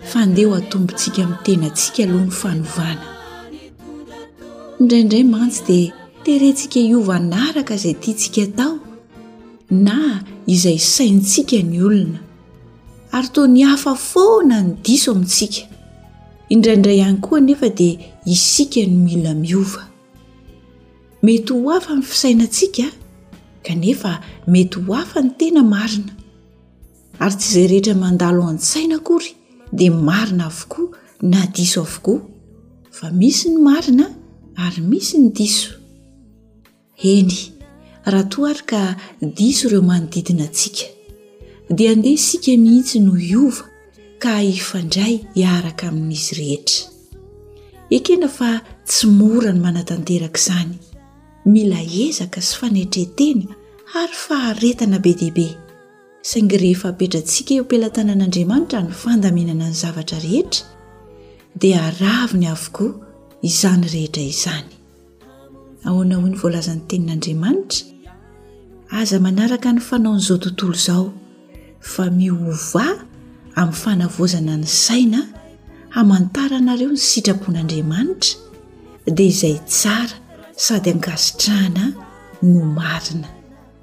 fa andeha ho atombontsika amin'ny tenantsika aloha ny fanovana. Indraindray mantsy dia terentsika hiova hanaraka izay tiantsika atao na izay saintsika ny olona, ary toa ny hafa foana ny diso amintsika. Indraindray ihany koa anefa dia isika no mila miova. Mety ho hafa ny fisainantsika kanefa mety ho hafa ny tena marina. Ary tsy izay rehetra mandalo an-tsaina akory dia marina avokoa na diso avokoa, fa misy ny marina ary misy ny diso. Eny, raha toa ary ka diso ireo manodidina antsika, dia andeha isika mihitsy no hiova ka hifandray hiaraka amin'izy rehetra. Ekena fa tsy mora ny manatanteraka izany. Mila ezaka sy fanetren-tena ary faharetana be dia be. Saingy rehefa apetrantsika eo am-pelatanan'Andriamanitra ny fandaminana ny zavatra rehetra, dia aravony avokoa izany rehetra izany. Ahoana hoy ny voalazan'ny Tenin'Andriamanitra? Aza manaraka ny fanaon'izao tontolo izao, fa miovà amin'ny fanavaozana ny saina, hamantaranareo ny sitrapon'Andriamanitra, dia izay tsara sady ankasitrahana no marina.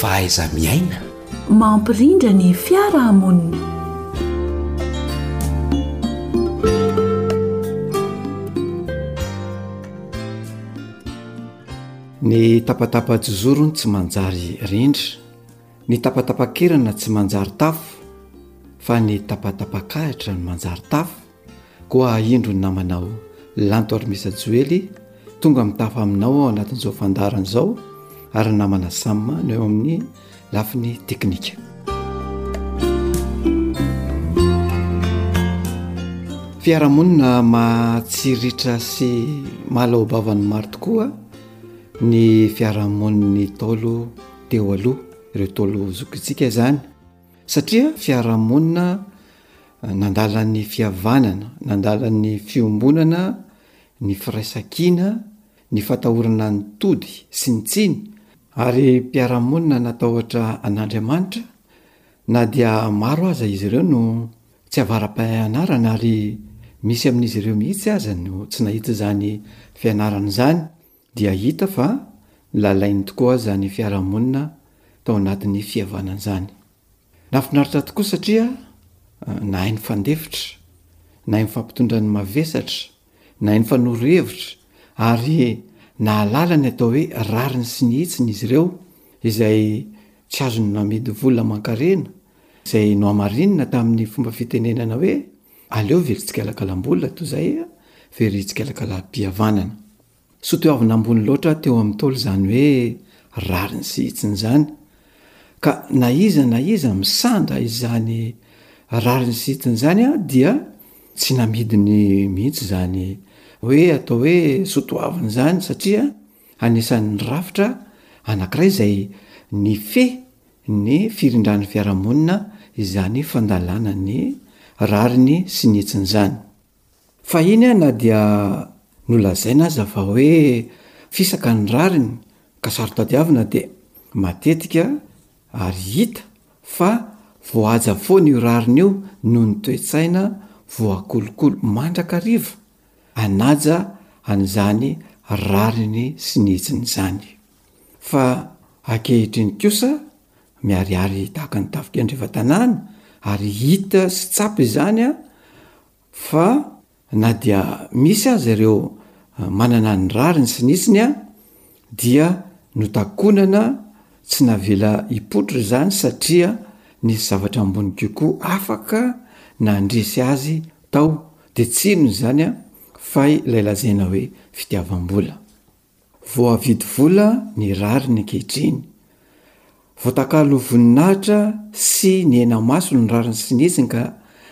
fahaiza-miaina mampirindra ny fiarahamonina ny tapatapa-jozoro ny tsy manjary rindra Ny tapatapakirana tsy manjary tafo fa ny tapatapakahitra no manjary tafo koa indro ny namanao Lanto Armisa Joely tonga mitafa aminao ao anatin'izao fandaharana izao ary namana Sam no eo amin'ny lafiny teknika. Fiarahamonina mahatsiritra sy mahalaobavan'ny maro tokoa ny fiarahamonin'ny Ntaolo teo aloha ireo tolo zokintsika izany satria fiarahamonina eh, nandalan'ny fihavanana nandalan'ny fiombonana ny firaisankina ny fatahorana ny tody sy ny tsiny ary mpiarahamonina natahotra an'andriamanitra na dia maro aza izy ireo no tsy avara-paanarana ary misy amin'izy ireo mihitsy aza no tsy nahita izany fianarana izany Dia hita fa lalainy tokoa izany fiarahamonina tao anatin'ny fihavanana izany. Nahafinaritra tokoa satria nahay nifandefitra, nahay nifampitondra ny mavesatra, nahay nifanoro hevitra ary nahalala ny atao hoe rariny sy ny hitsiny izy ireo izay tsy azony namidy vola aman-karena izay nohamarinina tamin'ny fomba fitenenana hoe aleo very tsikalakalam-bola toy izay very tsikalakalam-pihavanana. Sotoavina ambony loatra teo amin'ny Ntaolo izany hoe rariny sy hitsiny izany, ka na iza na iza misandra izany rariny sy hitsiny izany dia tsy namidiny mihitsy izany hoe atao hoe sotoavina izany satria anisan'ny rafitra anankiray izay nifehy ny firindran'ny fiarahamonina izany fandalana ny rariny sy ny hitsiny izany. Fahiny na dia nolazaina aza fa hoe fisaka ny rariny ka saro-tadiavina dia matetika ary hita fa voahaja foana io rariny io noho ny toe-tsaina voakolokolo mandrakariva hanaja an'izany rariny sy ny hitsiny izany. Fa ankehitriny kosa, miharihary tahaka ny tafika andrevan-tanàna, ary hita sy tsapa izany fa na dia misy aza ireo manana ny rariny sy ny hitsiny dia notakonana tsy navela hipoitra izany satria nisy zavatra ambony kokoa afaka nandresy azy tao, dia tsy inona izany fa ilay lazaina hoe fitiavam-bola. Voavidy vola ny rariny ankehitriny. Voatakalo voninahitra sy nihena maso ny rariny sy ny hetsiny ka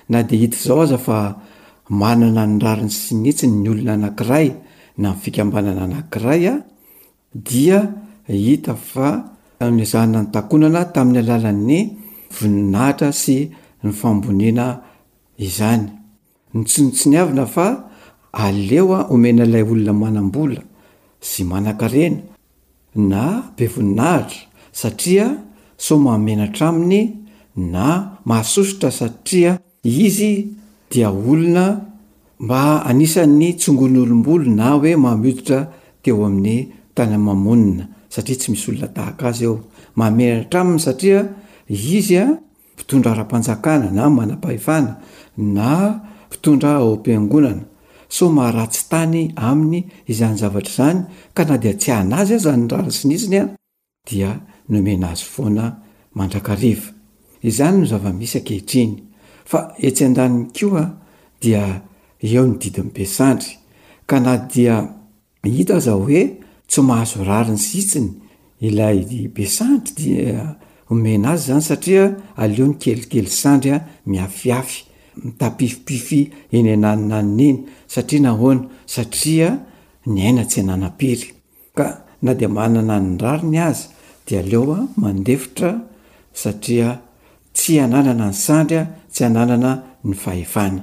na dia hita izao aza fa manana ny rariny sy ny hetsiny ny olona anankiray na ny fikambanana anankiray dia hita fa nezahina nitakonana tamin'ny alalan'ny voninahitra sy ny famboniana izany. Notsinontsiniavina fa aleo omena ilay olona manam-bola sy manan-karena na be voninahitra satria sao mahamenatra aminy na mahasosotra satria izy dia olona mba anisan'ny tsongon'olom-bolo na hoe mahamiototra teo amin'ny tany mamonina satria tsy misy olona tahaka azy eo. Mahamenatra aminy satria izy mpitondra ara-panjakana na manam-pahefana na mpitondra ao am-piangonana, sao maharatsy tany aminy izany zavatra izany ka na dia tsy hana azy aza ny rariny sy ny iziny dia nomena azy foana mandrakariva. Izany no zava-misy ankehitriny fa etsy an-daniny koa dia eo ny didin'ny be sandry ka na dia Hita aza hoe tsy mahazo rariny sy hitsiny ilay be sandry dia omena azy izany satria aleony kelikely sandry miafiafy, mitapifipify eny ananonanony eny satria nahoana? Satria ny aina tsy ananam-piry ka na dia manana ny rariny aza dia aleo mandefitra satria tsy ananana ny sandry, tsy ananana ny fahefana.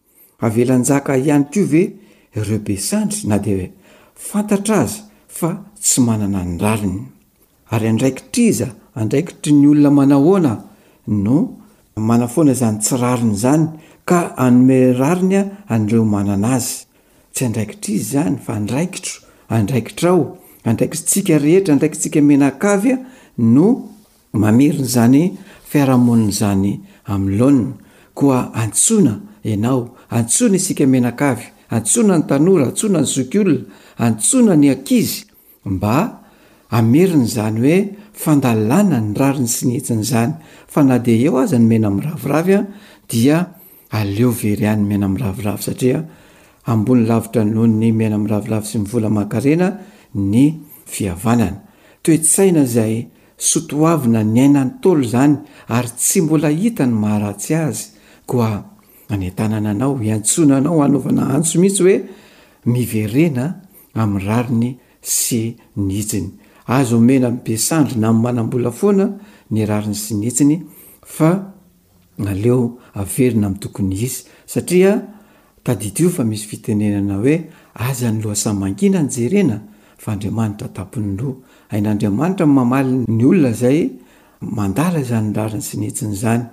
Avelan-jaka ihany koa ve ireo be sandry na dia fantatra aza fa tsy manana ny laliny? Ary andraikitr'iza, andraikitry ny olona manahoana no manafoana izany tsy rariny izany ka hanome rariny an'ireo manana azy? Tsy andraikitr'iza izany fa andraikitro, andraikitrao, andraikitsika rehetra, andraikitsika mianakavy no Mamerina izany fiarahamonina izany amin'ny laoniny, koa antsoina ianao, antsoina isika mianakavy, antsoina ny tanora, antsoina ny zokiolona, antsoina ny ankizy mba hamerina izany hoe fandalana ny rariny sy ny hetsiny izany, fa na dia eo aza ny mena miraviravy dia aleo very any ny mena miraviravy satria ambony lavitra noho ny mena miraviravy sy ny vola aman-karena ny fihavanana. Toe-tsaina izay Sotoavina niaina ny Ntaolo izany ary tsy mbola hita ny maharatsy azy koa anentanana anao, iantsoana anao hanaovana antso mihitsy hoe miverena amin'ny rariny sy ny hitsiny. Aza omena amin'ny be sandry na amin'ny manam-bola foana ny rariny sy ny hitsiny fa. Naleo averina amin'ny tokony hisy satria tadidio fa misy fitenenana hoe aza ny loha samy mangina no jerena fa Andriamanitra tapon'ny loha. Hain'Andriamanitra ny mamaly ny olona izay mandala izany rariny sy ny hetsiny izany.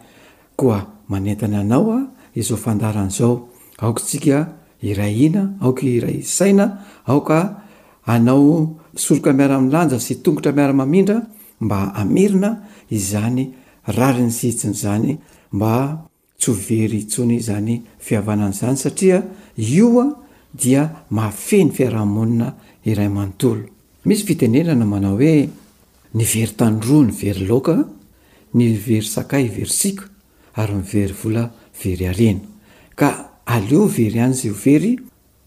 Koa manentana anao aho izao fandaharana izao, aoka isika hiray hina, aoka hiray saina, aoka hanao soroka miara-milanja sy tongotra miara-mamindra mba hamerina izany rariny sy hitsiny izany mba tsy ho very intsony izany fihavanana izany satria io dia mahafehy ny fiaraha-monina iray manontolo. Misy fitenenana manao hoe, ny very tany roa no very laoka, ny very sakay very siko ary ny very vola very harena. Ka aleo very any izay ho very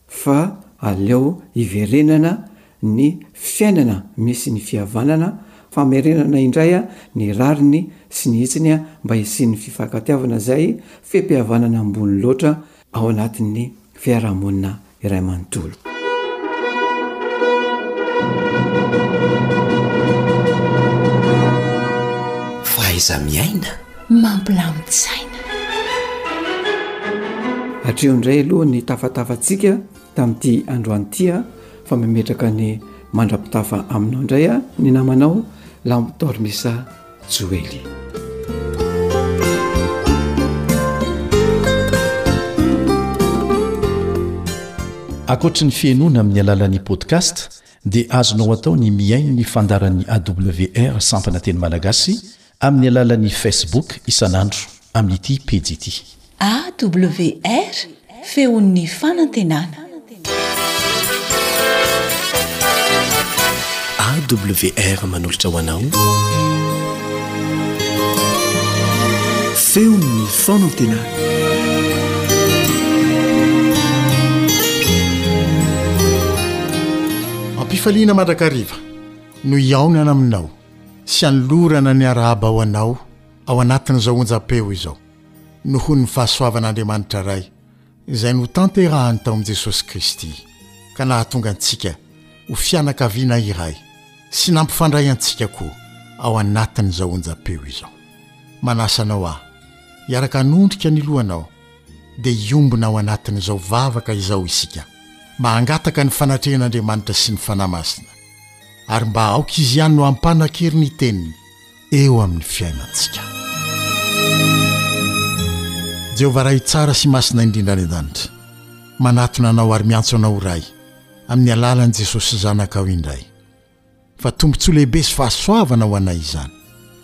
fa aleo hiverenana ny fiainana misy ny fihavanana, famerenana indray ny rariny sy ny hitsiny mba hisian'ny fifankatiavana izay fehim-pihavanana ambony loatra ao anatin'ny fiarahamonina iray manontolo. Fahaiza-miaina. mampilamin-tsaina. Hatreo indray aloha ny tafatafantsika tamin'ity androany ity a, fa mametraka ny mandra-pitafa aminao indray a, ny namanao Lambo Dormisa Joely. Ankoatry ny fihainoana amin'ny alalan'ny podcast dia azonao atao ny mihaino ny fandaran'ny AWR Sampana Teny Malagasy Amin'ny alalan'ny Facebook isan'andro amin'ity pejy ity. AWR, Feon'ny fanantenana. AWR manolotra ho anao Feon'ny fanantenana. Ampifaliana mandrakariva no hihaonana aminao. sy anolorana ny arahaba ho anao ao anatin'izao onjam-peo izao, noho ny fahasoavan'Andriamanitra Ray izay notanterahany tao amin'i Jesosy Kristy, ka nahatonga antsika ho fianakaviana iray sy nampifandray antsika koa ao anatin'izao onjam-peo izao. Manasa anao aho hiaraka hanondrika ny lohanao, dia hiombona ao anatin'izao vavaka izao isika, mba hangataka ny fanatrehan'Andriamanitra sy ny Fanahy Masina. ary mba aoka Izy ihany no hampanan-kery ny Teniny eo amin'ny fiainantsika. Jehovah Ray tsara sy masina indrindra any an-danitra, manatona Anao ary miantso Anao ho Ray, amin'ny alalan'i Jesosy Zanakao indray. Fa tombontsoa lehibe sy fahasoavana ho anay izany.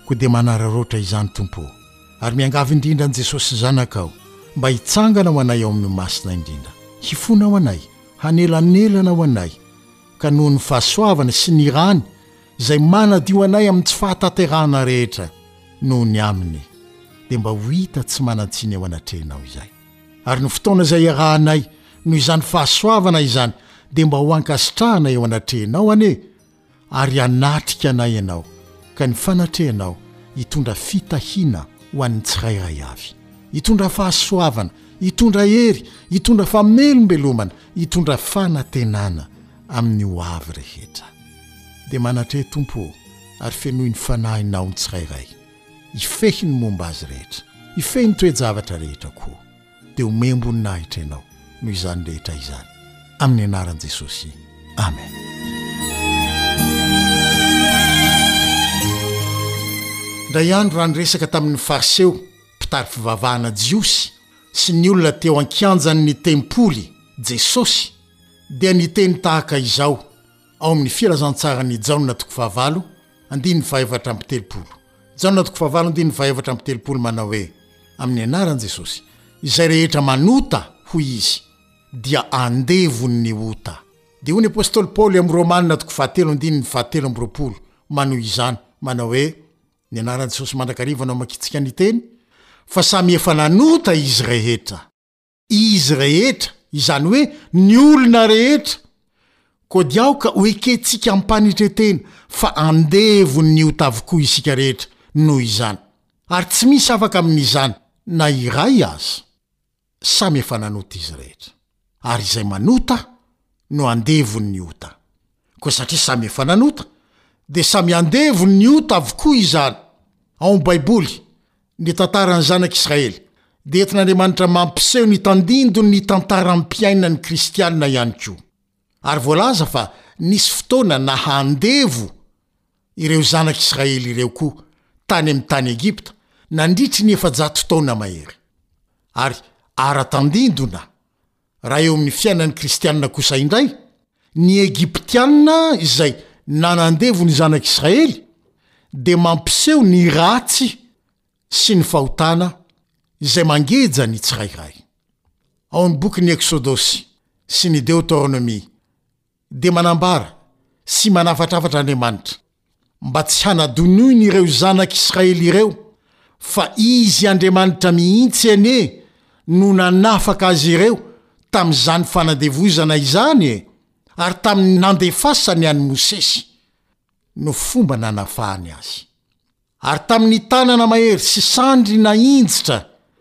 Koa dia manararaotra izany, Tompo ô, ary miangavy indrindra an'i Jesosy Zanakao mba hitsangana ho anay ao amin'ny Masina indrindra, hifona ho anay, hanelanelana ho anay, ka noho ny fahasoavany sy ny rany izay manadio anay amin'ny tsy fahatanterahana rehetra noho ny aminy dia mba ho hita tsy manan-tsiny eo anatrehanao izay ary ny fotoana izay iarahanay noho izany fahasoavana izany dia mba ho ankasitrahana eo anatrehanao anie ary hanatrika anay ianao ka ny fanatrehanao hitondra fitahiana ho an'ny tsirairay avy hitondra fahasoavana hitondra hery hitondra famelombelomana Hitondra fanantenana amin'ny ho avy rehetra. Dia manatra e Tompo ô, ary fenoy ny Fanahinao ny tsirairay. Hifehy ny momba azy rehetra. Hifehy ny toe-javatra rehetra koa. Dia homem-boninahitra Ianao noho izany rehetra izany. Amin'ny anaran'i Jesosy. Amen. Indray andro raha niresaka tamin'ny Fariseo. mpitari fivavahana jiosy, sy ny olona teo an-kianjan' ny tempoly, Jesosy dia niteny tahaka izao ao amin' ny Filazantsaran' i Jaona toko fahavalo andininy fahaefatra amby telopolo, Jaona toko fahavalo andininy fahaefatra amby telopolo, manao hoe, Amin' ny anaran' Jesosy, izay rehetra manota, hoy izy, dia andevon' ny ota. Dia hoy ny apostoly Paoly amin' ny Romana toko fahatelo andininy fahatelo amby roapolo manohy izany, manao hoe, Ny anaran'i Jesosy mandrakariva no amakitsika ny teny, fa samy efa nanota izy rehetra. Izy rehetra, izany hoe ny olona rehetra. Koa dia aoka ho ekentsika am-panetren-tena fa andevon'ny ota avokoa isika rehetra noho izany. Ary tsy misy afaka amin'izany na iray aza. Samy efa nanota izy rehetra. Ary izay manota no andevon' ny ota. Koa satria samy efa nanota, dia samy andevon' ny ota avokoa izany. Ao amin'ny Baiboly, ny tantaran'ny Zanak' Israely, dia entin' Andriamanitra mampiseho ny tandindon' ny tantaram-piainan'ny kristiana ihany koa. Ary voalaza fa nisy fotoana naha andevo ireo Zanak' Israely ireo koa tany amin'ny tany Egypta nandritry ny efajato taona mahery. Ary ara-tandindona, raha eo amin'ny fiainan'ny Kristiana kosa indray, ny Egyptiana izay nanandevo ny Zanak' Israely dia mampiseho ny ratsy sy ny fahotana izay mangeja ny tsirairay. Ao amin'ny bokin'ny Eksodosy sy ny Deoteronomia dia manambara sy manafatrafatra Andriamanitra mba tsy hanadinoiny ireo zanak'Israely ireo fa Izy Andriamanitra mihitsy anie no nanafaka azy ireo tamin'izany fanandevozana izany e! ary tamin'ny nandefasany an'i Mosesy no fomba nanafahany azy. Ary tamin'ny tanana mahery sy sandry nahinjitra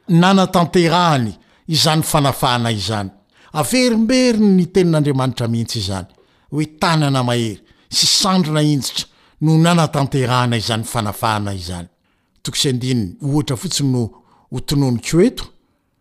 nanatanterahany izany fanafahana izany. Averimberiny ny Tenin'Andriamanitra mihitsy izany, hoe tanana mahery sy sandry nahinjitra no nanatanterahana izany fanafahana izany. Toko sy andininy ohatra fotsiny no hotononiko eto,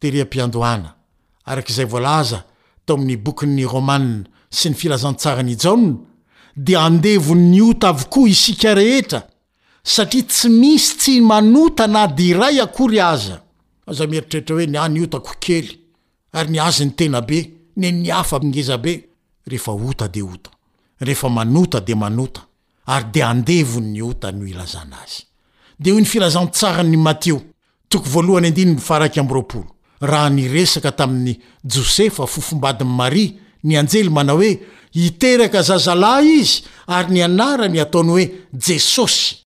tery am-piandohana, araka izay voalaza tao amin'ny Bokin'ny Romana sy ny Filazantsaran'i Jaona, dia andevon'ny ota avokoa isika rehetra, satria tsy misy tsy manota na dia iray akory aza. Aza mieritreritra hoe ny ahy ny otako kely, ary ny azy ny tena be, nen'ny hafa ngeza be. Rehefa ota dia ota. Rehefa manota dia manota. ary dia andevony ny ota no ilazana azy. Dia hoy ny filazantsaran'i Matio, toko voalohany andininy faraika amby roapolo, raha niresaka tamin'i Josefa, fofombadin'i Maria, ny anjely manao hoe, Hiteraka zazalahy izy ary ny anarany hataony hoe Jesosy.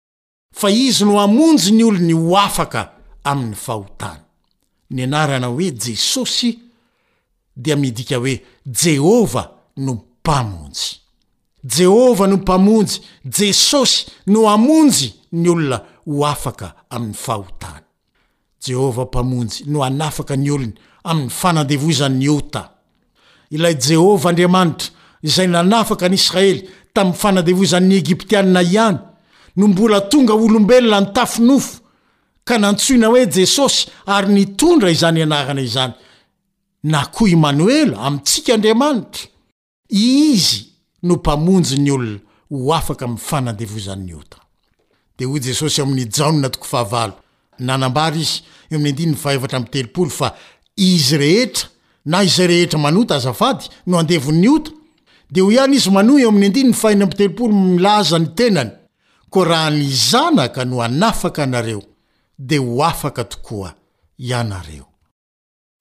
Fa Izy no hamonjy ny olony ho afaka amin'ny fahotany. Ny anarana hoe Jesosy dia midika hoe Jehovah no Mpamonjy. Jehovah no Mpamonjy, Jesosy no hamonjy ny olona ho afaka amin'ny fahotany. Jehovah Mpamonjy no hanafaka ny olony amin'ny fanandevoizan'ny ota. Ilay Jehovah Andriamanitra izay nanafaka an'i Israely tamin'ny fanandevoizan'ny Egyptiana ihany no mbola tonga olombelona nitafy nofo ka nantsoina hoe Jesosy ary nitondra izany anarana izany, na koa Imanoela, amintsika Andriamanitra. Izy no mpamonjy ny olona ho afaka amin'ny fanandevozan'ny ota. Dia hoy Jesosy ao amin'ny Jaona toko fahavalo, nanambara Izy eo amin'ny andininy fahefatra amby telopolo fa izy rehetra na izay rehetra manota azafady no andevon'ny ota. Dia hoy ihany Izy manohy eo amin'ny andininy fahenina amby telopolo milaza ny tenany, koa raha ny Zanaka no hanafaka anareo dia ho afaka tokoa ianareo.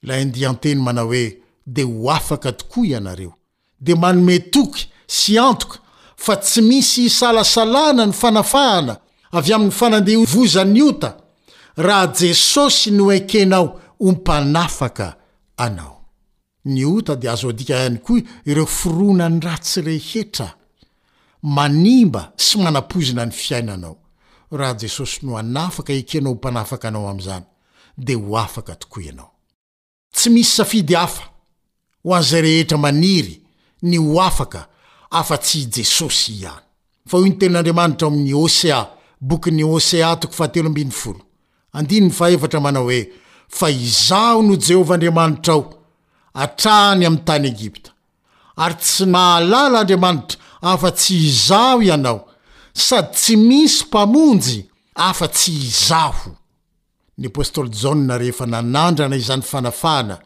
Ilay andian-teny manao hoe dia ho afaka tokoa ianareo dia manome toky sy antoka fa tsy misy isalasalana ny fanafahana avy amin'ny fanandevozan'ny ota raha Jesosy no ekenao ho Mpanafaka anao. Ny ota dia azo adika ihany koa ireo fironan'ny ratsy rehetra manimba sy manapoizina ny fiainanao. Raha Jesosy no hanafaka ekenao ho Mpanafaka anao amin'izany. dia ho afaka tokoa ianao. Tsy misy safidy hafa ho an'izay rehetra maniry ny ho afaka afa-tsy i Jesosy ihany. Fa hoy ny Tenin'Andriamanitra ao amin'ny Hosea, Bokin'ny Hosea, toko fahatelo ambin'ny folo, andininy fahefatra manao hoe, Fa Izaho no Jehovah Andriamanitrao, hatrany amin'ny tany Egypta, ary tsy nahalala Andriamanitra afa-tsy Izaho ianao, sady tsy misy Mpamonjy afa-tsy Izaho. Ny apostoly Jaona rehefa nanandrana izany fanafahana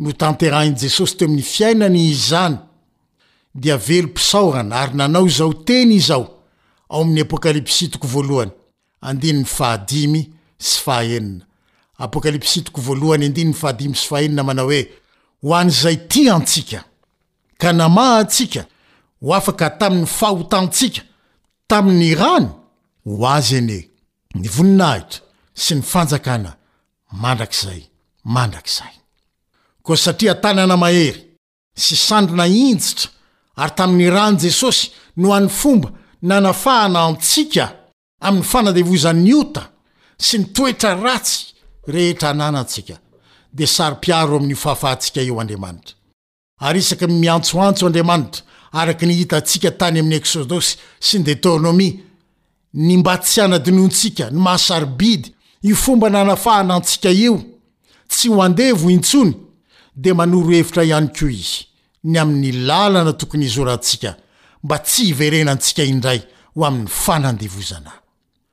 notanterahin'i Jesosy teo amin'ny fiainany izany dia velom-pisaorana ary nanao izao teny izao ao amin'ny Apokalypsy toko voalohany andininy fahadimy sy fahaenina, Apokalypsy toko voalohany andininy fahadimy sy fahaenina manao hoe, Ho an'izay tia antsika. ka namaha antsika ho afaka tamin' ny fahotantsika tamin' ny rany, ho Azy anie ny voninahitra sy ny fanjakana mandrakizay mandrakizay. Koa satria tanana mahery sy sandrina hinjitra ary tamin' ny rany Jesosy no any fomba nanafahana antsika amin' ny fanandevozan' ny ota sy ny toetra ratsy rehetra ananantsika, dia saro-piaro amin' io fahafahantsika io Andriamanitra. Ary isaky ny miantsoantso Andriamanitra, araka ny hitantsika tany amin'ny Eksodosy sy ny Deteronomia, ny mba tsy hanadinoantsika ny maha-sarobidy io fomba nanafahana antsika io tsy ho andevo intsony, dia manoro hevitra ihany koa Izy ny amin'ny lalana tokony hizorantsika mba tsy hiverenantsika indray ho amin'ny fanandevozana.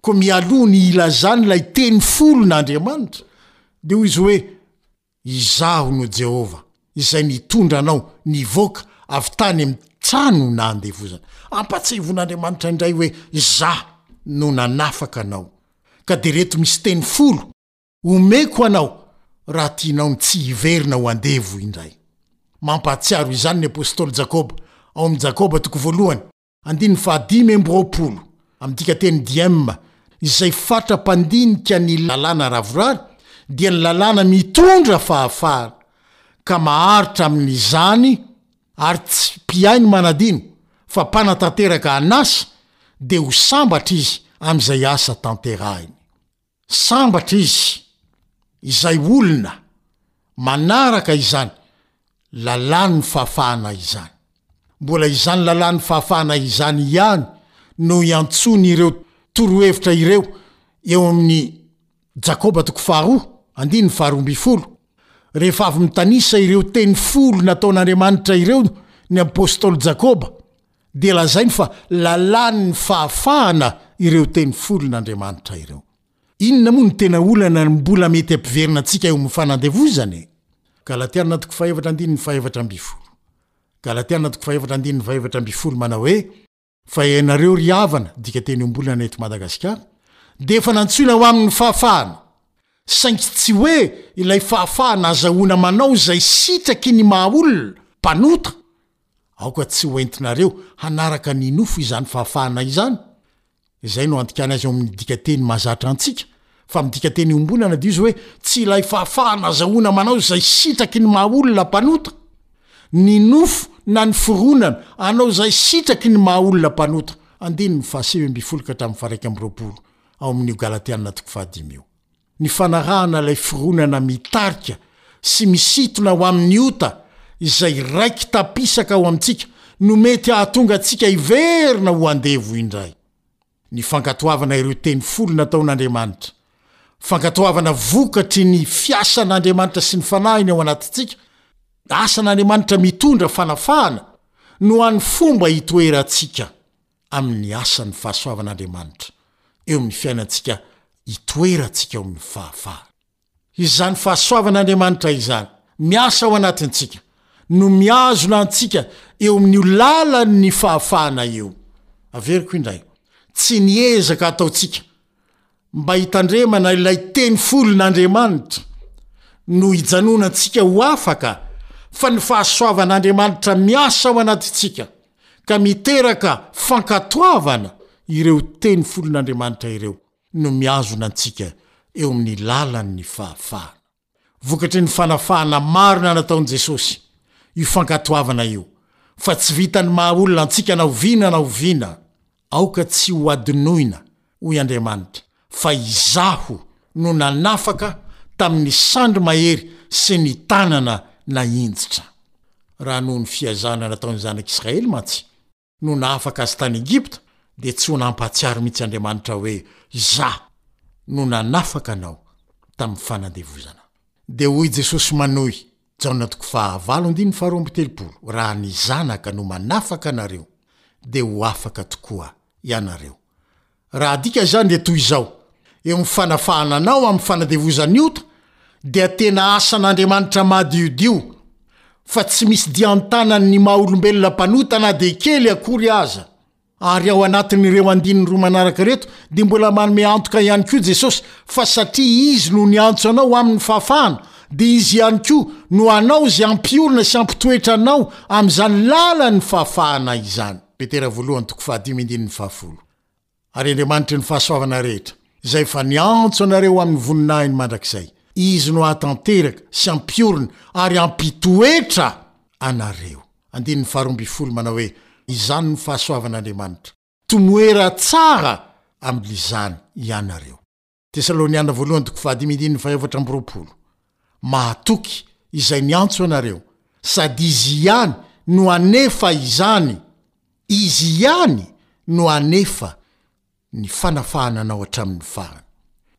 Koa mialoha ny hilazany ilay teny folo na Andriamanitra, dia hoy izy hoe, Izaho no Jehovah, izay nitondra anao nivoaka avy tany amin'ny trano nandevozana. Ampahatsiahivin'Andriamanitra indray hoe Izaho no nanafaka anao. Ka dia ireto misy teny folo omeko anao raha tianao ny tsy hiverina ho andevo indray. Mampahatsiaro izany ny apostoly Jakoba ao amin'ny Jakoba toko voalohany. Andininy fahadimy amby roapolo, amin'ny dikanteny diem, izay fatra-pandinika ny lalàna ravorary dia ny lalàna mitondra fahafahana ka maharitra amin'izany ary tsy mpihaino manadino fa mpanatanteraka an'asa dia ho sambatra izy amin'izay asa tanterahiny. Sambatra izy izay olona manaraka izany lalàn'ny fahafahana izany. Mbola izany lalàn'ny fahafahana izany ihany no iantsoany ireo torohevitra ireo eo amin'ny Jakoba toko faharoa andininy faharoa ambin'ny folo, rehefa avy mitanisa ireo teny folo nataon'Andriamanitra ireo ny apostoly Jakoba. dia lazainy fa lalàn'ny fahafahana ireo teny folon' Andriamanitra ireo. Inona moa no tena olana mbola mety hampiverina antsika eo amin'ny fanandevozana e? Galatiana toko fahefatra andininy fahefatra ambin'ny folo. Galatiana toko fahefatra andininy fahefatra ambin'ny folo manao hoe, Fa ianareo ry havana, dika teny ombolana eto Madagasikara, dia efa nantsoina ho amin'ny fahafahana, saingy tsy hoe ilay fahafahana azahoana manao izay sitraky ny maha olona mpanota, Aoka tsy ho entinareo hanaraka ny nofo izany fahafahana izany. Izay no andikany azy ao amin' ny dikanteny mahazatra antsika. Fa amin'ny dikanteny iombonana dia izy hoe tsy ilay fahafahana azahoana manao izay sitraky ny maha olona mpanota. Ny nofo na ny fironana hanao izay sitraky ny maha olona mpanota. Andininy fahasivy ambin'ny folo ka hatramin'ny faharaika amby roapolo ao amin'io Galatiana toko fahadimy io. ny fanarahana ilay fironana mitarika sy misintona ho amin'ny ota izay raiki-tapisaka ao amintsika no mety hahatonga antsika hiverina ho andevo indray. Ny fankatoavana ireo teny folo nataon'Andriamanitra, fankatoavana vokatry ny fiasan'Andriamanitra sy ny Fanahiny ao anatintsika, asan'Andriamanitra mitondra fanafahana, no an'ny fomba hitoerantsika. amin'ny asan'ny fahasoavan'Andriamanitra eo amin'ny fiainantsika itoerantsika ao amin'ny fahafahana. Izany fahasoavan'Andriamanitra izany miasa ao anatintsika no mihazona antsika eo amin'io lalan'ny fahafahana io. Averiko indray, tsy ny ezaka ataontsika Mba hitandremana ilay teny folon'Andriamanitra no hijanonantsika ho afaka fa ny fahasoavan'Andriamanitra miasa ao anatintsika ka miteraka fankatoavana ireo teny folon'Andriamanitra ireo no mihazona antsika eo amin'ny lalan'ny fahafahana. Vokatry ny fanafahana marina nataon'i Jesosy io fankatoavana io, fa tsy vitan'ny maha olona antsika na oviana na oviana. Aoka tsy hohadinoina, hoy Andriamanitra, fa Izaho no nanafaka tamin'ny sandry mahery sy ny tanana nahinjitra. Raha noho ny fihazana nataon'ny zanak'Israely mantsy, no nahafaka azy tany Egypta dia tsy ho nampahatsiaro mihitsy Andriamanitra hoe Izaho no nanafaka anao tamin'ny fanandevozana. Dia hoy Jesosy manohy, Jaona toko faha valo andininy faha roa amby telopolo, Raha ny Zanaka no manafaka anareo dia ho afaka tokoa ianareo. Raha adika izany dia toy izao, eo amin'ny fanafahana anao amin'ny fanandevozan'ny ota dia tena asan'Andriamanitra madiodio fa tsy misy dian-tanan'ny maha olombelona mpanota na dia kely akory aza. Ary ao anatin'ireo andininy roa manaraka ireto dia mbola manome antoka ihany koa Jesosy fa satria Izy no niantso anao amin'ny fahafahana dia Izy ihany koa no hanao izay hampiorina sy hampitoetra anao amin'izany lalan'ny fahafahana izany. Petera voalohany toko fahadimy andininy fahafolo Ary Andriamanitry ny fahasoavana rehetra, izay efa niantso anareo ho amin'ny voninahiny mandrakizay, Izy no hahatanteraka sy hampiorina ary hampitoetra anareo. Andininy faharoa ambin'ny folo Manao hoe, Izany no fahasoavan'Andriamanitra. Tomoera tsara amin'izany ianareo. Tesaloniana voalohany toko fahadimy andininy fahaefatra amby roapolo. Mahatoky izay miantso anareo, sady Izy ihany no hanefa izany. Izy ihany no hanefa ny fanafahana anao hatramin'ny farany.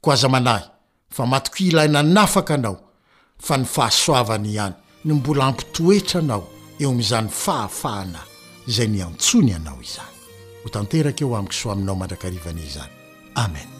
Koa aza manahy fa matokia ilay nanafaka anao fa ny fahasoavany ihany no mbola hampitoetra anao eo amin'izany fahafahana izay niantsoany anao izany. Ho tanteraka eo amiko sy ho aminao mandrakariva anie izany. Amen.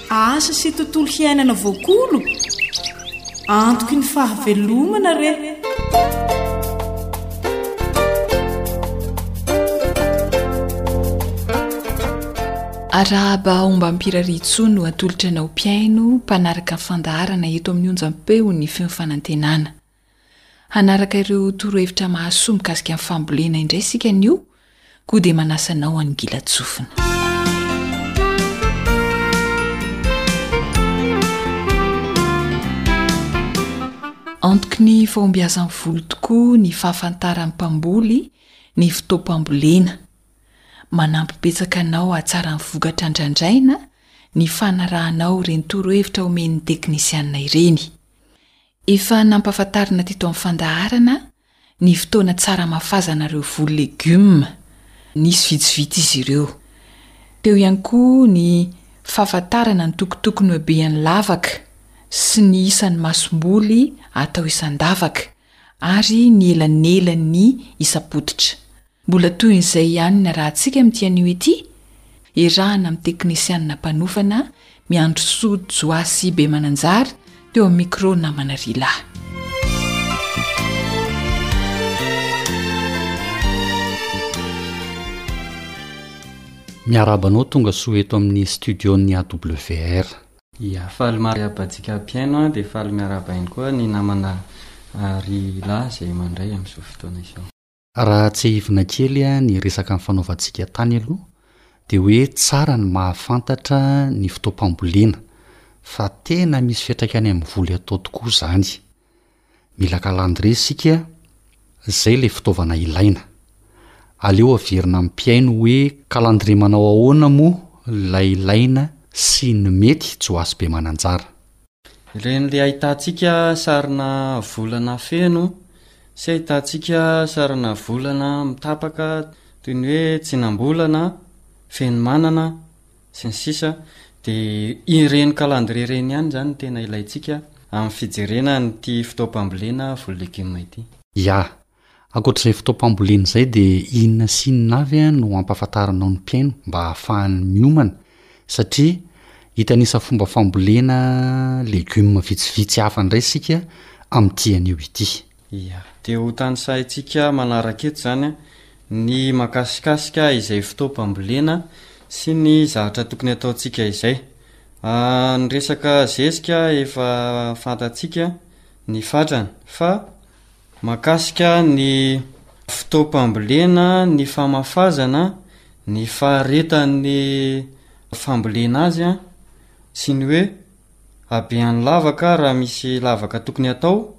Asa sy tontolo hiainana voakolo? Antoky ny fahavelomana re! Arahaba ombam-piraritsoa no atolotra anao mpihaino mpanaraka fandaharana eto amin'ny onjam-peon'ny feo fanantenana. Hanaraka ireo torohevitra mahasoa mikasika ny fambolena indray isika anio, koa dia manasa anao hanongila-tsofina. Antoky ny fahombiazan'ny voly tokoa ny fahafantaran'ny mpamboly ny fotoam-pambolena. Manampy betsaka anao hahatsara ny vokatra andrandraina ny fanarahanao ireny torohevitra omen'ny teknisianina ireny. Efa nampahafantarina teto amin'ny fandaharana ny fotoana tsara hamafazana ireo voly legioma. Nisy vitsivitsy izy ireo. Teo ihany koa ny fahafantarana ny tokotokony ho habean'ny lavaka sy ny isan'ny masomboly atao isan-davaka ary ny elanelan'ny isam-pototra. Mbola tohin'izay ihany ny arahantsika amin'ity anio ity, iarahana amin'ny teknisianina mpanofana Miandrisoa Joasy be Mananjary teo amin'ny micro namana Rila. Miarahaba anao tonga soa eto amin'ny studio ny AWR. Ya, faly mariabantsika mpihaino an, dia faly miarahaba ihany koa ny namana Rila izay mandray amin'izao fotoana izao. Raha tsiahivina kely ny resaka nifanaovantsika tany aloha dia hoe tsara ny mahafantatra ny fotoam-pambolena fa tena misy fiantraikany amin'ny voly atao tokoa izany. Mila calendrier isika, izay ilay fitaovana ilaina. Aleo averina amin'ny mpihaino hoe calendrier manao ahoana moa ilay ilaina sy ny mety tsy ho asybemananjara. Ireny le ahitantsika sarina volana feno sy ahitantsika sarina volana mitapaka toy ny hoe tsinambolana, fenomanana sy ny sisa dia ireny calendrier ireny ihany izany no tena ilaintsika amin'ny fijerena an'ity fotoam-pambolena voly legioma ity. Ya, Ankoatra izay fotoam-pambolena izay dia inona sy inona avy no ampahafantarinao ny mpihaino mba hahafahany miomana satria hitanisa fomba fambolena legumes vitsivitsy hafa indray isika amin'ity anio ity. Ia. Dia ho tanisahintsika manaraka eto izany ny makasikasika izay fotoam-pambolena sy ny zavatra tokony hataontsika izay. Ny resaka zezika efa fantantsika ny fatrany fa. Mahakasika ny fotoam-pambolena, ny famafazana, ny faharetan'ny fambolena azy sy ny hoe habean'ny lavaka raha misy lavaka tokony hatao,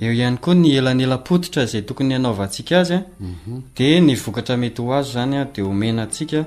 eo ihany koa ny elanelam-pototra izay tokony hanaovantsika azy dia ny vokatra mety ho azo izany dia omena antsika.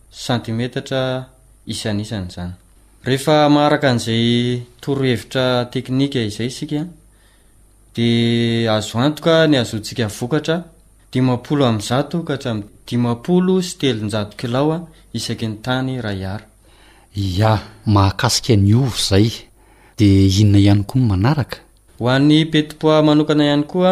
santimetatra isanisany izany. Rehefa maharaka an'izay torohevitra teknika izay isika dia azo antoka ny hahazoantsika vokatra dimampolo amby zato ka hatramin'ny dimampolo sy telonjato kilao isaky ny tany iray ar. Ia. Mahakasika ny ovy izay dia inona ihany koa ny manaraka? Ho an'ny petit pois manokana ihany koa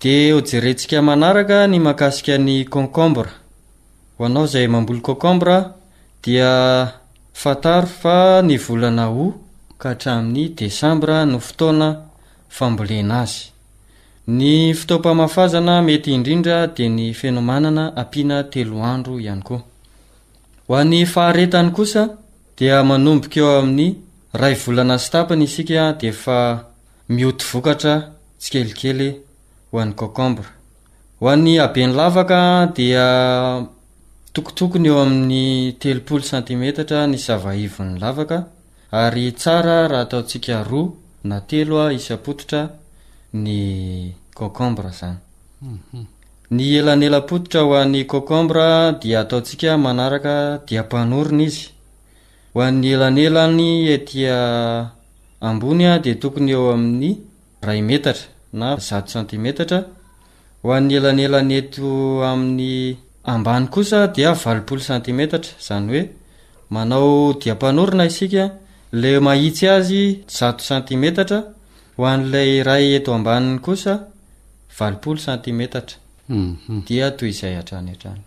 Dia ho jerentsika manaraka ny mahakasika ny concombre. Ho anao izay mamboly concombre dia fantaro fa ny volana aout ka hatramin'ny desambra no fotoana fambolena azy. Ny fotoam-pamafazana mety indrindra dia ny fenomanana ampiana telo andro ihany koa. Ho an'ny faharetany kosa dia manomboka eo amin'ny iray volana sy tapany isika dia efa Mioty vokatra tsikelikely ho an'ny concombre. Ho an'ny haben'ny lavaka dia tokotokony eo amin'ny telopolo santimetatra ny savaivon'ny lavaka ary tsara raha ataontsika roa na telo isam-pototra ny concombre izany. Ny elanelam-pototra ho an'ny concombre dia ataontsika manaraka diam-panorona izy. Ho an'ny elanelany ety ambony dia tokony eo amin'ny iray metatra na zato santimetatra, ho an'ny elanelany eto amin'ny ambany kosa dia valopolo santimetatra, izany hoe manao diam-panorona isika, ilay mahitsy azy zato santimetatra, ho an'ilay iray eto ambaniny kosa valopolo santimetatra, dia toy izay hatrany hatrany.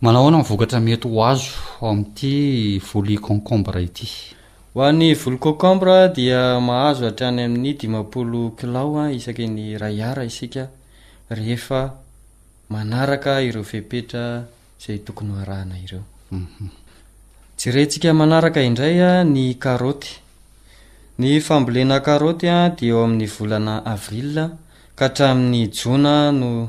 Manao ahoana ny vokatra mety ho azo ao amin'ity voly concombre ity? Ho an'ny voly concombre dia mahazo hatrany amin'ny dimampolo kilao isaky ny iray Ar isika rehefa manaraka ireo fepetra izay tokony ho arahana ireo. Jerentsika manaraka indray ny karaoty. Ny fambolena karaoty dia eo amin'ny volana avril ka hatramin'ny jona no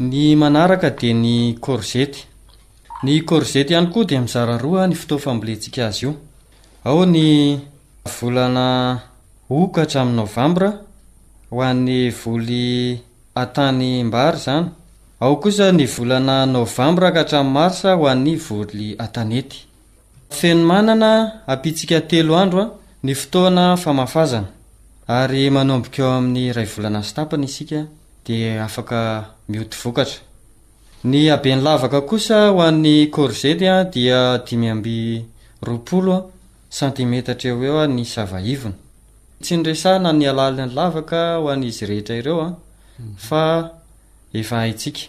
Ny manaraka dia ny kôrzety. Ny kôrzety ihany koa dia mizara roa ny fotoa fambolentsika azy io. Ao ny volana Aout ka hatramin'ny Novambra, ho an'ny voly an-tanimbary izany. Ao kosa ny volana Novambra ka hatramin'ny Marsa ho an'ny voly an-tanety. Feno manana ampitsika telo andro ny fotoana famafazana ary manomboka eo amin'ny iray volana sy tapany isika dia afaka mioty vokatra. Ny haben'ny lavaka kosa ho an'ny kôrzety dia dimy amby roapolo santimetatra eo ho eo ny sava ivony. Tsy niresahana ny halalin'ny lavaka ho an'izy rehetra ireo fa efa haintsika.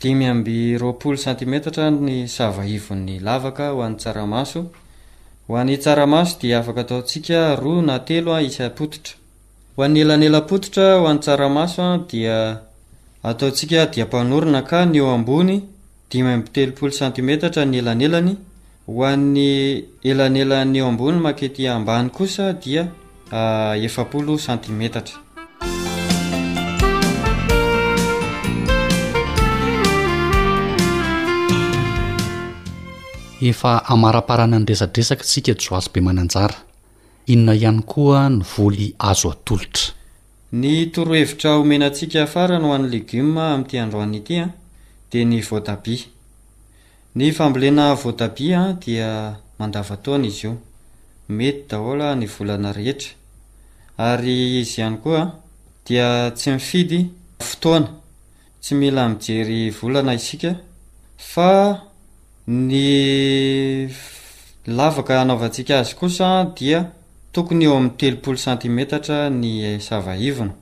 Dimy amby roapolo santimetatra ny sava ivon'ny lavaka ho an'ny tsaramaso. Ho an'ny tsaramaso dia afaka ataontsika roa na telo isam-pototra. Ho an'ny elanelam-pototra ho an'ny tsaramaso dia ataontsika diam-panorona ka ny eo ambony dimy amby telopolo santimetatra ny elanelany Ho an'ny elanelany eo ambony makety ambany kosa dia efapolo santimetatra. Efa amaraparana ny resadresaka isika Joasy Bemananjara. Inona ihany koa ny voly azo atolotra? Ny torohevitra omena antsika farany ho an'ny legioma amin'ity androany ity dia ny voatabia. Ny fambolena voatabia dia mandavantaona izy io, mety daholo ny volana rehetra ary izy ihany koa dia tsy mifidy fotoana, tsy mila mijery volana isika fa ny lavaka anaovantsika azy kosa dia tokony eo amin'ny telopolo santimetatra ny sava ivony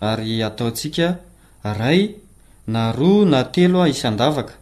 ary ataontsika iray na roa na telo isan-davaka.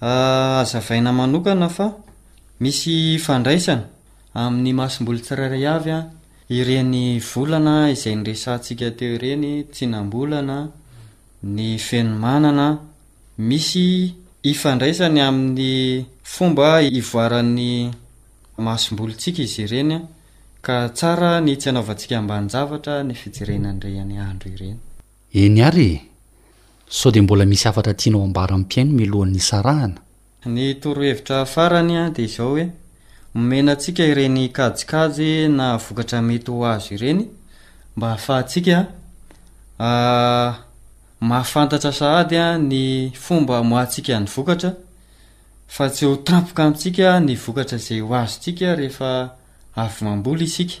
Hazavaina manokana fa misy ifandraisany amin'ny masomboly tsirairay avy ireny volana izay niresahantsika teo ireny, tsinam-bolana, ny fenomanana. Misy ifandraisany amin'ny fomba ivoaran'ny masombolintsika izy ireny ka tsara ny tsy hanaovantsika ambanin-javatra ny fijerena an'ireny andro ireny. Eny ary e! Sao dia mbola misy hafatra tianao ambara ny mpihaino mialohan'ny hisarahana? Ny torohevitra farany dia izao hoe, omena antsika ireny kajikajy na vokatra mety ho azo ireny mba hahafahantsika mahafantatra sahady ny fomba hamoahantsika ny vokatra fa tsy ho tampoka amintsika ny vokatra izay ho azontsika rehefa avy mamboly isika.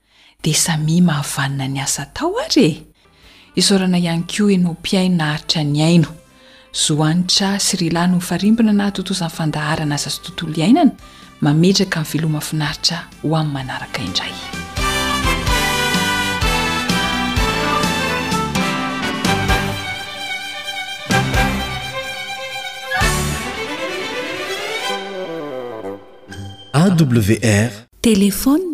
Dia samia mahavanona ny asa atao ary e! Isaorana ihany koa enao mpihaino naharitra nihaino. Zo hanitra sy r'ila no mifarimbona na tontosan'ny fandaharan asa sy tontolo iainana, mametraka ny veloma finaritra ho amin'ny manaraka indray. AWR. Téléphone.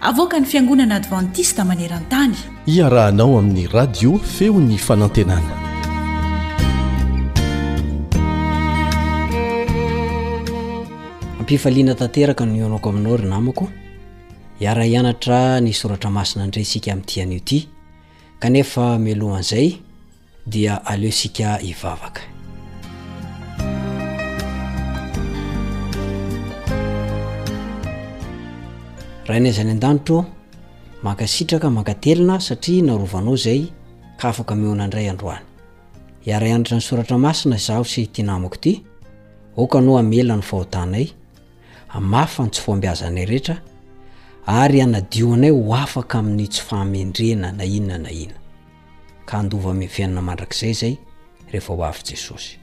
Avoakan'ny Fiangonana Advantista maneran-tany. Iarahanao amin'ny Radio Feon'ny Fanantenana. Ampifaliana tanteraka no hihaonako aminao ry namako. Hiara-hianatra ny soratra masina indray isika amin'ity anio ity. Kanefa mialohan'izay, Dia aleo isika hivavaka. Rainay izay any an-danitra ô, mankasitraka, mankatelina satria narovanao izay ka afaka mihaona indray androany. Hiara hianatra ny soratra masina izaho sy ity namako ity, aoka anao hamela ny fahotanay, hamafa ny tsy fahombiazanay rehetra ary hanadio anay ho afaka amin'ny tsy fahamendrena na inona na inona. ka handova amin'ny fiainana mandrakizay izay rehefa ho avy Jesosy.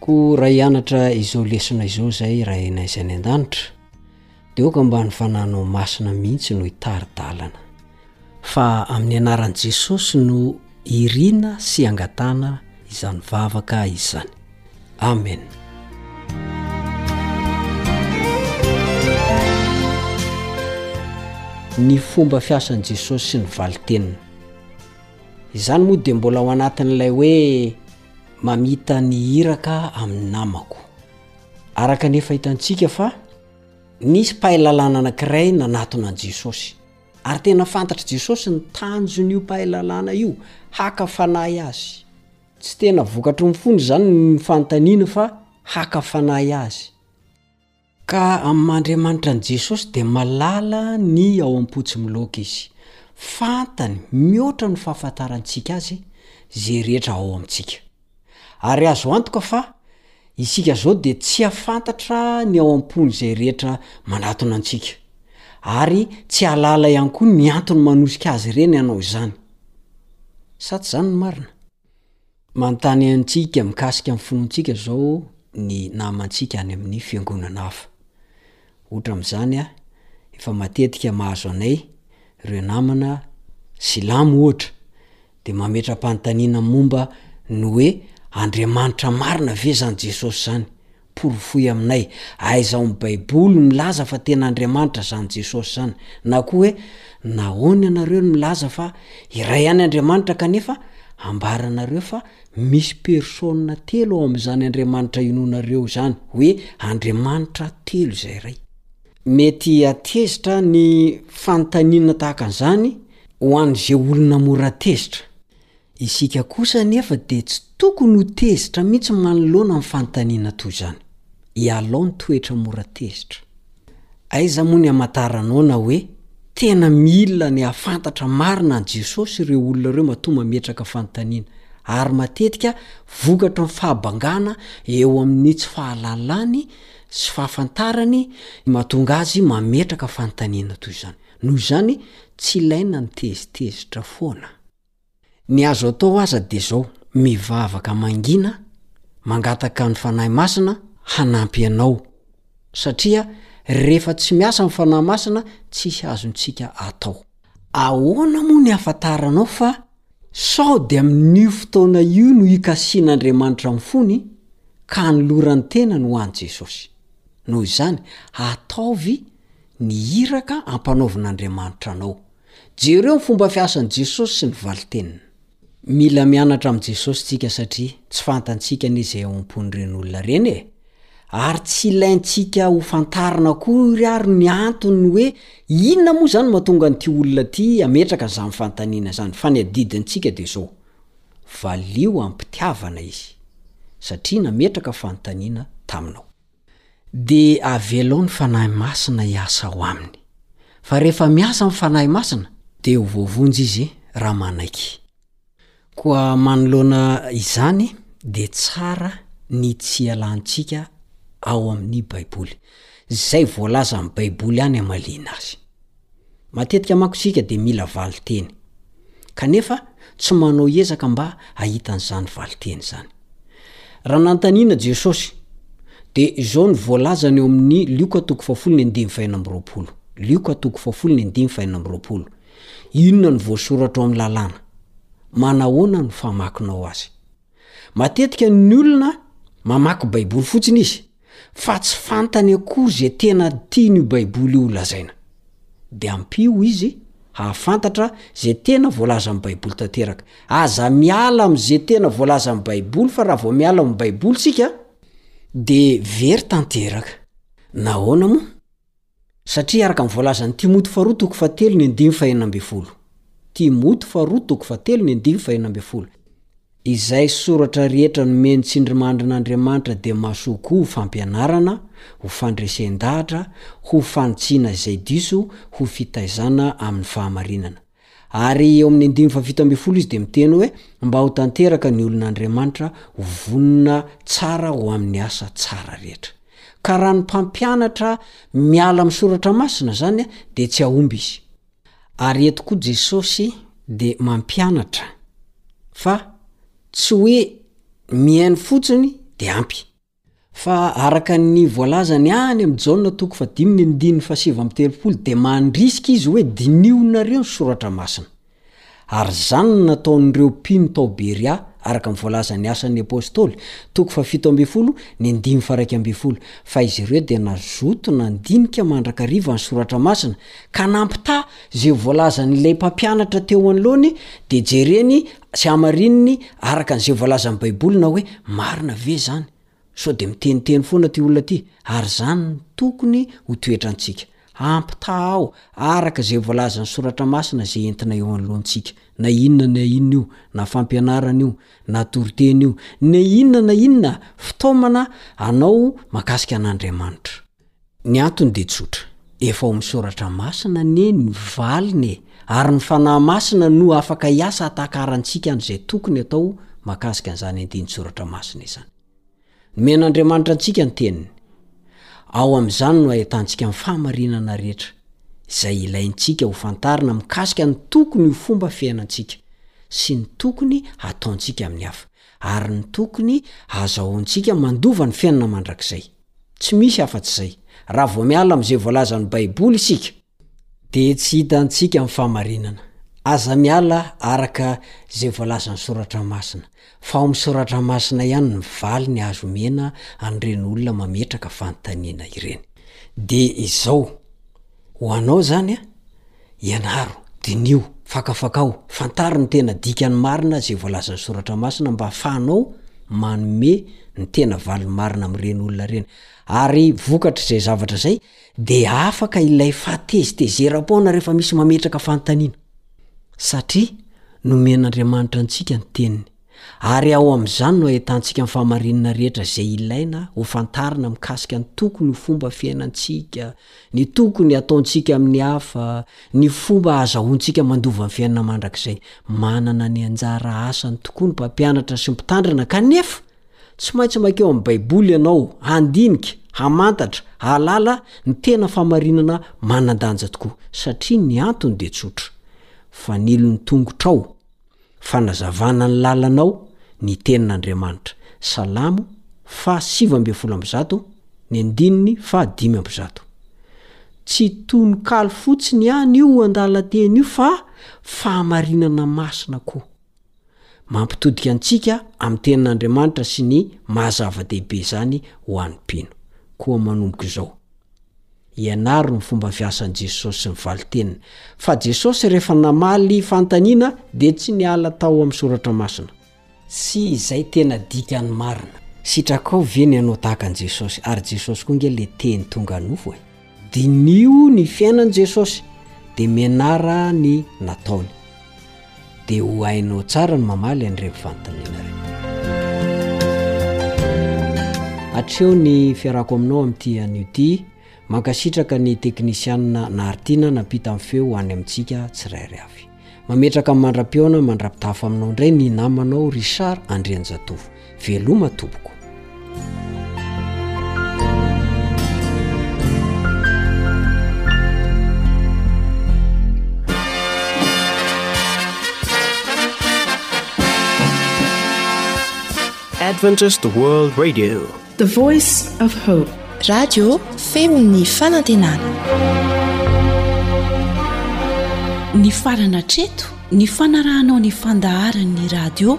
Koa raha hianatra izao lesona izao izay Rainay izay any an-danitra, dia aoka mba ny fananao masina mihitsy no hitari-dalana. Fa amin'ny anaran'i Jesosy no irina sy angatahana izany vavaka izany. Amen. ny fomba fiasan'i jesosy sy ny valiteniny izany moa dia mbola ao anatin'ilay hoe mamita ny iraka amin'ny namako araka ny efa hitantsika fa nisy mpahay lalàna anakiray nanatona an'i jesosy ary tena fantatr'i jesosy ny tanjon'io mpahay lalàna io haka fanahy azy Tsy tena vokatry ny fony izany ny fanontaniana fa haka fanahy azy. Ka amin'ny maha Andriamanitra an'i Jesosy dia malala ny ao am-po tsy miloaka Izy. Fantany mihoatra ny fahafantarantsika Azy izay rehetra ao amintsika. Ary azo antoka fa Isika izao dia tsy hahafantatra ny ao am-pon'izay rehetra manatona antsika, ary tsy hahalala ihany koa ny antony manosika azy ireny hanao izany. Sa tsy izany ny marina? Manontany antsika mikasika ny finoantsika izao ny namantsika any amin'ny fiangonana hafa. Otra amzany a efa matetika mahazo anay reo namana silamo ohatra de mametra-panontaniana momba ny hoe Andriamanitra marina ve zany Jesosy zany? Porofoy aminay, aiza ao am baiboly milaza fa tena Andriamanitra zany Jesosy zany? Na koa hoe nahoana ianareo no milaza fa iray ihany Andriamanitra kanefa ambaranareo fa Misy persona telo ao amin'izany Andriamanitra inoanareo izany hoe Andriamanitra telo izay iray. Mety hatezitra ny fanontaniana tahaka an'izany ho an'izay olona mora tezitra. Isika kosa anefa dia tsy tokony ho tezitra mihitsy manoloana ny fanontaniana toy izany. Ialao ny toetra mora tezitra. Aiza moa ny hamantaranao na hoe tena mila ny hahafantatra marina an'i Jesosy ireo olona ireo matoa mametraka fanontaniana? Ary matetika vokatry ny fahabangana eo amin'ny tsy fahalalany sy fahafantarany no mahatonga azy mametraka fanontaniana toy izany. Noho izany, tsy ilaina ny tezitezitra foana. Ny azo atao aza dia izao, mivavaka mangina, mangataka ny Fanahy Masina hanampy anao. Satria rehefa tsy miasa ny Fanahy Masina, tsisy azontsika atao. Ahoana moa ny ahafantaranao fa sao dia amin'io fotoana io no hikasian'Andriamanitra ny fony ka hanolorany tenany ho an'i Jesosy? Noho izany, ataovy ny iraka ampanaovin'Andriamanitra anao. Jereo ny fomba fiasan'i Jesosy sy ny valin-teniny. Mila mianatra amin'i Jesosy tsika satria tsy fantantsika anie izay ao am-pon'ireny olona ireny e! Ary tsy ilaintsika ho fantarina akory ary ny antony hoe inona moa izany mahatonga an'ity olona ity hametraka an'izany fanontaniana izany fa ny adidintsika dia izao, Valio am-pitiavana izy satria nametraka fanontaniana taminao. Dia avelao ny Fanahy Masina hiasa ao aminy. Fa rehefa miasa ny Fanahy Masina, dia ho voavonjy izy raha manaiky. Koa manoloana izany, dia tsara ny tsy hialantsika ao amin'ny Baiboly. Izay voalazan'ny Baiboly ihany hamaliana azy. Matetika manko isika dia mila valinteny, kanefa tsy manao ezaka mba hahita an'izany valinteny izany. Raha nanontaniana Jesosy, dia izao no voalazany ao amin'ny Lioka toko fahafolo ny andininy fahenina amby roapolo. Lioka toko fahafolo ny andininy fahenina amby roapolo. Inona no voasoratra ao amin'ny lalàna? Manahoana no famakinao azy? Matetika ny olona mamaky Baiboly fotsiny izy, fa tsy fantany akory izay tena tian'io Baiboly io holazaina. Dia ampio izy hahafantatra izay tena voalazan'ny Baiboly tanteraka. Aza miala amin'izay tena voalazan'ny Baiboly, fa raha vao miala amin'ny Baiboly isika, dia very tanteraka. Nahoana moa? Satria araka ny voalazan'i Timoty faharoa toko fahatelo ny andininy fahenina ambin'ny folo. Timoty faharoa toko fahatelo ny andininy fahenina ambin'ny folo. Izay soratra rehetra nomeny tsindrimandrin'Andriamanitra dia mahasoa-ko ho fampianarana, ho fandresen-dahatra, ho fanitsiana izay diso, ho fitaizana amin'ny fahamarinana. Ary eo amin'ny andininy fahafito ambin'ny folo izy dia miteny hoe, Mba ho tanteraka ny olon'Andriamanitra ho vonona tsara ho amin'ny asa tsara rehetra. Ka raha ny mpampianatra miala amin'ny soratra masina izany dia tsy hahomby izy. Ary eto koa Jesosy dia mampianatra fa tsy hoe mihaino fotsiny dia ampy. Fa araka ny voalazany any amin'i Jaona toko fahadimy ny andininy fahasivy amby telopolo dia mandrisika izy hoe dinionareo ny soratra masina. Ary izany no nataon'ireo mpino tao Beria araka ny voalazan'ny Asan'ny Apostoly, toko fahafito ambin'ny folo ny andininy faharaika ambin'ny folo, fa izy ireo dia nazoto nandinika mandrakariva ny soratra masina ka nampitaha izay voalazan'ilay mpampianatra teo anoloany dia jereny Tsy hamarininy araka an'izay voalazan'ny Baiboly na hoe marina ve izany. Sao dia miteniteny foana ity olona ity, ary izany no tokony ho toetrantsika. Hampitaha aho araka izay voalazan'ny Soratra Masina izay entina eo anoloantsika, na inona na inona io, na fampianarana io, na toriteny io, na inona na inona fitaomana anao mahakasika an'Andriamanitra. Ny antony dia tsotra, efa ao amin'ny soratra masina anie ny valiny e! Ary ny Fanahy Masina no afaka hiasa hatakarantsika an'izay tokony atao mahakasika an'izany andinin-tsoratra masina izany. Nomen'Andriamanitra antsika ny Teniny. Ao amin'izany no ahitantsika ny fahamarinana rehetra izay ilaintsika ho fantarina mikasika ny tokony ho fomba fiainantsika, sy ny tokony hataontsika amin'ny hafa, ary ny tokony hazahoantsika mandova ny fiainana mandrakizay. Tsy misy afa-tsy izay. Raha vao miala amin'izay voalazan'ny Baiboly isika, dia tsy hitantsika ny fahamarinana. Aza miala araka izay voalazan'ny Soratra Masina, fa ao amin'ny Soratra Masina ihany ny valiny azo omena an'ireny olona mametraka fanontaniana ireny. Dia izao. Ho anao izany an, ianaro, diniho, fakafakao, fantaro ny tena dikan'ny marina izay voalazan'ny Soratra Masina mba hahafahanao manome ny tena valiny marina amin'ireny olona ireny. Ary vokatr'izay zavatra izay dia afaka ilay fahatezetezeram-poana rehefa misy mametraka fanontaniana. Satria nomen'Andriamanitra antsika ny Teniny. ary ao amin'izany no ahitantsika ny fahamarinana rehetra izay ilaina ho fantarina mikasika ny tokony ho fomba fiainantsika, ny tokony hataontsika amin'ny hafa, ny fomba hahazahoantsika mandova ny fiainana mandrakizay. Manana ny anjara asany tokoa ny mpampianatra sy ny mpitandrina, kanefa tsy maintsy mankeo amin'ny Baiboly ianao, handinika, hamantatra, hahalala ny tena fahamarinana manan-danja tokoa, satria ny antony dia tsotra, fanilo ny tongotrao. Fanazavana ny lalanao ny tenin'Andriamanitra, Salamo faha sivy ambin'ny folo amby zato, ny andininy faha dimy amby zato. Tsy tononkalo fotsiny ihany io andalan-teny io fa fahamarinana masina koa. Mampitodika antsika amin'ny tenin'Andriamanitra sy ny maha zava-dehibe izany ho an'ny mpino. Koa manomboka izao. Ianaro ny fomba fiasan'i Jesosy sy ny valinteniny. Fa Jesosy rehefa namaly fanontaniana dia tsy niala tao amin'ny soratra masina. Tsy izay tena dikan'ny marina. Sitrakao ve ny hanao tahaka an'i Jesosy? Ary Jesosy koa ange le teny tonga nofo e! Diniho ny fiainan'i Jesosy dia mianara ny nataony. Dia ho hainao tsara ny mamaly an'ireny fanontaniana ireny. Hatreho ny fiarahako aminao amin'ity anio ity. Mankasitraka ny teknisianina Naharitina nampita ny feo ho any amintsika tsirairy avy. Mametraka ny mandra-pihaona mandra-pitahafa aminao indray ny namanao Richard Andrianjatovo. Veloma tompoko. Adventist World Radio. The Voice of Hope. Radio Femon'ny Fanantenana. Ny farana treto ny fanarahanao ny fandaharan'ny radio